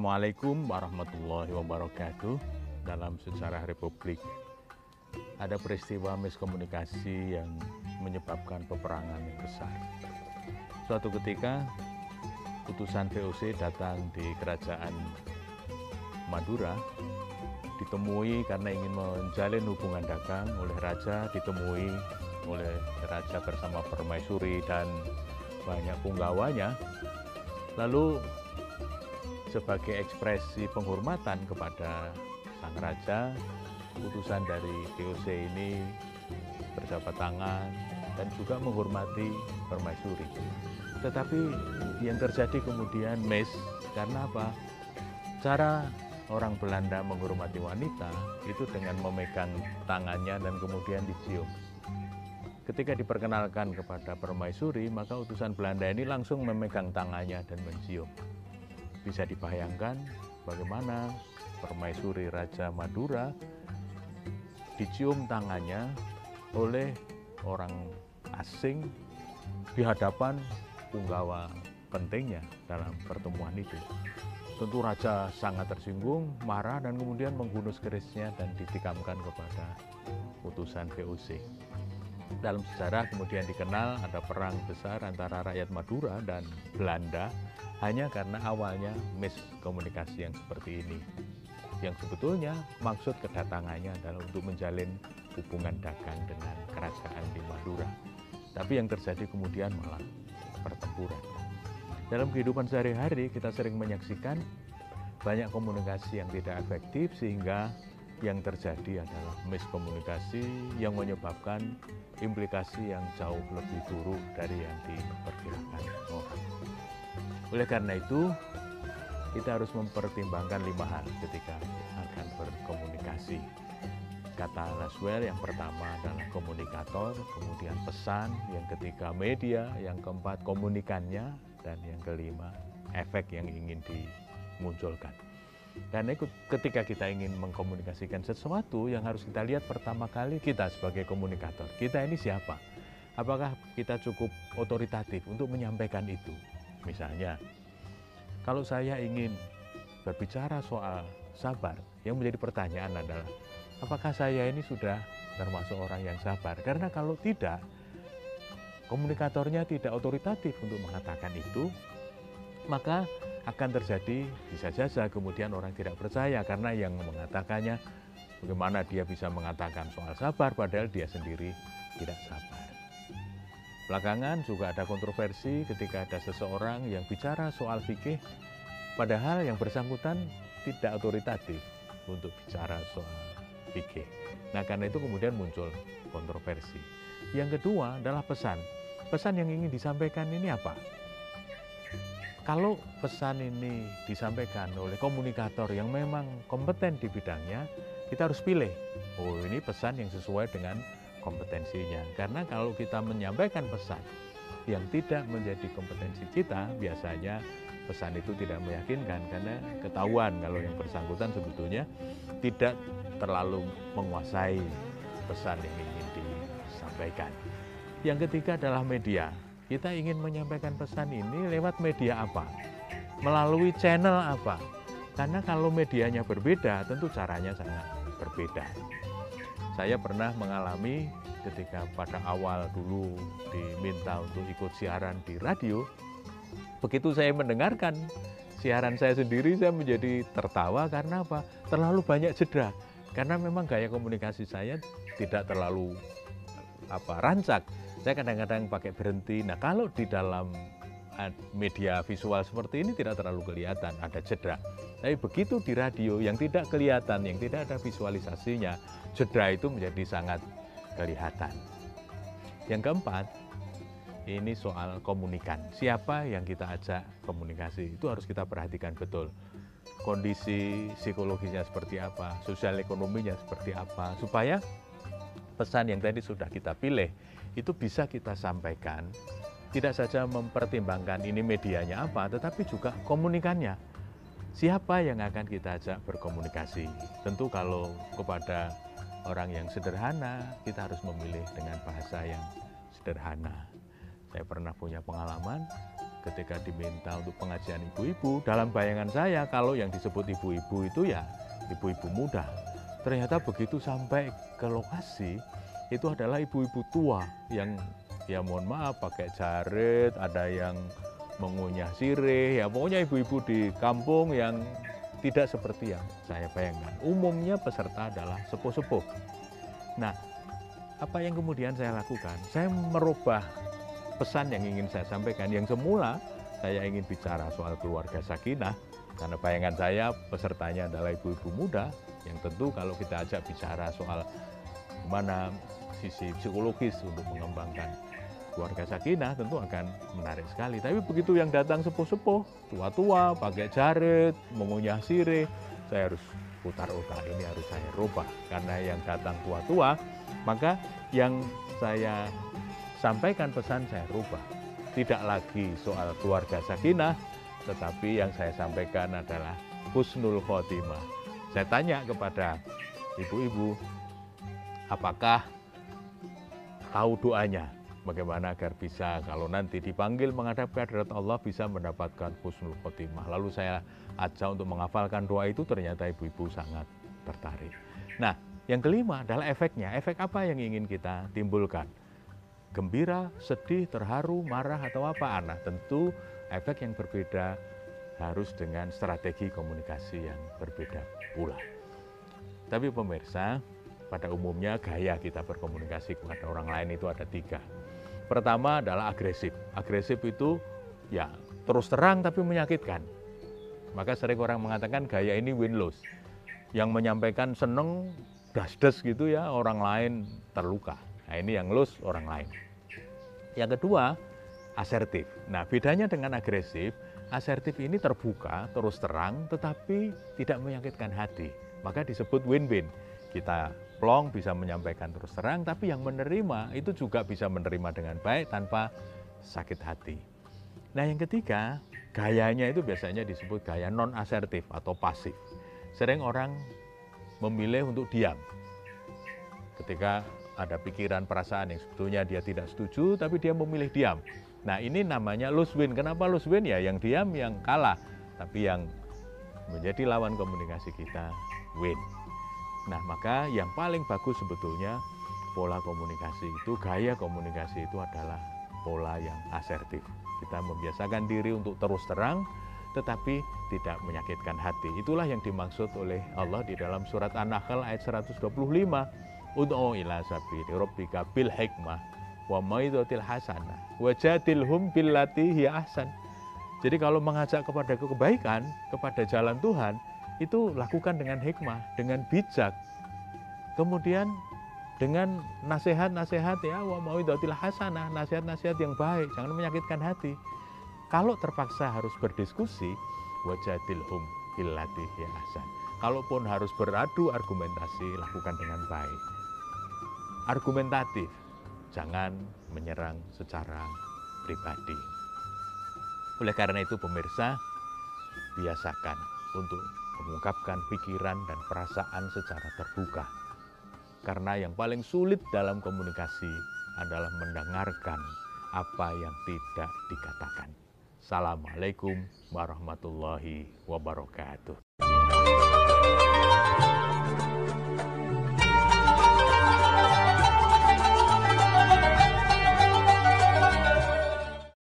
Assalamualaikum warahmatullahi wabarakatuh. Dalam sejarah Republik ada peristiwa miskomunikasi yang menyebabkan peperangan yang besar. Suatu ketika utusan VOC datang di kerajaan Madura ditemui karena ingin menjalin hubungan dagang oleh raja ditemui oleh raja bersama permaisuri dan banyak punggawanya lalu sebagai ekspresi penghormatan kepada sang raja, putusan dari DOC ini berjabat tangan dan juga menghormati permaisuri. Tetapi yang terjadi kemudian mes karena apa? Cara orang Belanda menghormati wanita itu dengan memegang tangannya dan kemudian dicium. Ketika diperkenalkan kepada permaisuri, maka utusan Belanda ini langsung memegang tangannya dan mencium. Bisa dibayangkan bagaimana permaisuri Raja Madura dicium tangannya oleh orang asing di hadapan punggawa pentingnya dalam pertemuan itu. Tentu Raja sangat tersinggung, marah dan kemudian menghunus kerisnya dan ditikamkan kepada utusan VOC. Dalam sejarah kemudian dikenal ada perang besar antara rakyat Madura dan Belanda hanya karena awalnya miskomunikasi yang seperti ini. Yang sebetulnya maksud kedatangannya adalah untuk menjalin hubungan dagang dengan kerajaan di Madura. Tapi yang terjadi kemudian malah pertempuran. Dalam kehidupan sehari-hari kita sering menyaksikan banyak komunikasi yang tidak efektif sehingga yang terjadi adalah miskomunikasi yang menyebabkan implikasi yang jauh lebih buruk dari yang diperkirakan orang. Oleh karena itu, kita harus mempertimbangkan lima hal ketika akan berkomunikasi. Kata Laswell yang pertama adalah komunikator, kemudian pesan, yang ketiga media, yang keempat komunikannya, dan yang kelima efek yang ingin dimunculkan. Karena ketika kita ingin mengkomunikasikan sesuatu yang harus kita lihat pertama kali kita sebagai komunikator. Kita ini siapa? Apakah kita cukup otoritatif untuk menyampaikan itu? Misalnya, kalau saya ingin berbicara soal sabar, yang menjadi pertanyaan adalah, apakah saya ini sudah termasuk orang yang sabar? Karena kalau tidak, komunikatornya tidak otoritatif untuk mengatakan itu, maka akan terjadi bisa saja kemudian orang tidak percaya karena yang mengatakannya bagaimana dia bisa mengatakan soal sabar padahal dia sendiri tidak sabar. Belakangan juga ada kontroversi ketika ada seseorang yang bicara soal fikih, padahal yang bersangkutan tidak otoritatif untuk bicara soal fikih. Nah, karena itu kemudian muncul kontroversi. Yang kedua adalah pesan. Pesan yang ingin disampaikan ini apa? Kalau pesan ini disampaikan oleh komunikator yang memang kompeten di bidangnya, kita harus pilih. Oh, ini pesan yang sesuai dengan kompetensinya. Karena kalau kita menyampaikan pesan yang tidak menjadi kompetensi kita, biasanya pesan itu tidak meyakinkan karena ketahuan kalau yang bersangkutan sebetulnya tidak terlalu menguasai pesan yang ingin disampaikan. Yang ketiga adalah media. Kita ingin menyampaikan pesan ini lewat media apa? Melalui channel apa? Karena kalau medianya berbeda, tentu caranya sangat berbeda. Saya pernah mengalami ketika pada awal dulu diminta untuk ikut siaran di radio. Begitu saya mendengarkan siaran saya sendiri, saya menjadi tertawa karena apa? Terlalu banyak jeda. Karena memang gaya komunikasi saya tidak terlalu apa rancak. Saya kadang-kadang pakai berhenti. Nah, kalau di dalam media visual seperti ini tidak terlalu kelihatan, ada jeda. Tapi begitu di radio yang tidak kelihatan, yang tidak ada visualisasinya, jeda itu menjadi sangat kelihatan. Yang keempat, ini soal komunikan. Siapa yang kita ajak komunikasi itu harus kita perhatikan betul. Kondisi psikologisnya seperti apa, sosial ekonominya seperti apa, supaya pesan yang tadi sudah kita pilih itu bisa kita sampaikan. Tidak saja mempertimbangkan ini medianya apa, tetapi juga komunikannya. Siapa yang akan kita ajak berkomunikasi? Tentu kalau kepada orang yang sederhana, kita harus memilih dengan bahasa yang sederhana. Saya pernah punya pengalaman ketika diminta untuk pengajian ibu-ibu, dalam bayangan saya kalau yang disebut ibu-ibu itu ya ibu-ibu muda. Ternyata begitu sampai ke lokasi, itu adalah ibu-ibu tua yang ya mohon maaf pakai jarit, ada yang mengunyah sirih, ya pokoknya ibu-ibu di kampung yang tidak seperti yang saya bayangkan. Umumnya peserta adalah sepuh-sepuh. Nah, apa yang kemudian saya lakukan? Saya merubah pesan yang ingin saya sampaikan. Yang semula saya ingin bicara soal keluarga sakinah, karena bayangan saya pesertanya adalah ibu-ibu muda, yang tentu kalau kita ajak bicara soal mana sisi psikologis untuk mengembangkan keluarga sakinah tentu akan menarik sekali. Tapi begitu yang datang sepuh-sepuh, tua-tua, pakai jarit, mengunyah sirih, saya harus putar otak ini harus saya rubah. Karena yang datang tua-tua, maka yang saya sampaikan pesan saya rubah. Tidak lagi soal keluarga sakinah, tetapi yang saya sampaikan adalah husnul khotimah. Saya tanya kepada ibu-ibu, apakah tahu doanya bagaimana agar bisa kalau nanti dipanggil menghadap kehadirat Allah bisa mendapatkan husnul khotimah. Lalu saya ajak untuk menghafalkan doa itu ternyata ibu-ibu sangat tertarik. Nah, yang kelima adalah efeknya. Efek apa yang ingin kita timbulkan? Gembira, sedih, terharu, marah atau apa? Nah, tentu efek yang berbeda harus dengan strategi komunikasi yang berbeda pula. Tapi pemirsa, pada umumnya gaya kita berkomunikasi kepada orang lain itu ada tiga. Pertama adalah agresif. Agresif itu ya terus terang tapi menyakitkan. Maka sering orang mengatakan gaya ini win-lose. Yang menyampaikan seneng, das-das gitu ya, orang lain terluka. Nah ini yang lose orang lain. Yang kedua, asertif. Nah bedanya dengan agresif, asertif ini terbuka, terus terang, tetapi tidak menyakitkan hati. Maka disebut win-win. Kita plong bisa menyampaikan terus terang, tapi yang menerima itu juga bisa menerima dengan baik tanpa sakit hati. Nah yang ketiga, gayanya itu biasanya disebut gaya non-asertif atau pasif. Sering orang memilih untuk diam. Ketika ada pikiran perasaan yang sebetulnya dia tidak setuju, tapi dia memilih diam. Nah ini namanya lose win. Kenapa lose win ya? Yang diam yang kalah, tapi yang menjadi lawan komunikasi kita win. Nah, maka yang paling bagus sebetulnya pola komunikasi itu, gaya komunikasi itu adalah pola yang asertif. Kita membiasakan diri untuk terus terang, tetapi tidak menyakitkan hati. Itulah yang dimaksud oleh Allah di dalam surat An-Nahl ayat 125. Ud'u ila sabili rabbika bil hikmah wa maidatil hasanah wa jadilhum billati hiya ahsan. Jadi kalau mengajak kepada kebaikan, kepada jalan Tuhan, itu lakukan dengan hikmah, dengan bijak. Kemudian dengan nasihat-nasihat ya wa mau'idatil hasanah, nasihat-nasihat yang baik, jangan menyakitkan hati. Kalau terpaksa harus berdiskusi, wajadilhum billati ya hasan. Kalaupun harus beradu argumentasi, lakukan dengan baik. Argumentatif, jangan menyerang secara pribadi. Oleh karena itu pemirsa, biasakan untuk mengungkapkan pikiran dan perasaan secara terbuka. Karena yang paling sulit dalam komunikasi adalah mendengarkan apa yang tidak dikatakan. Assalamualaikum warahmatullahi wabarakatuh.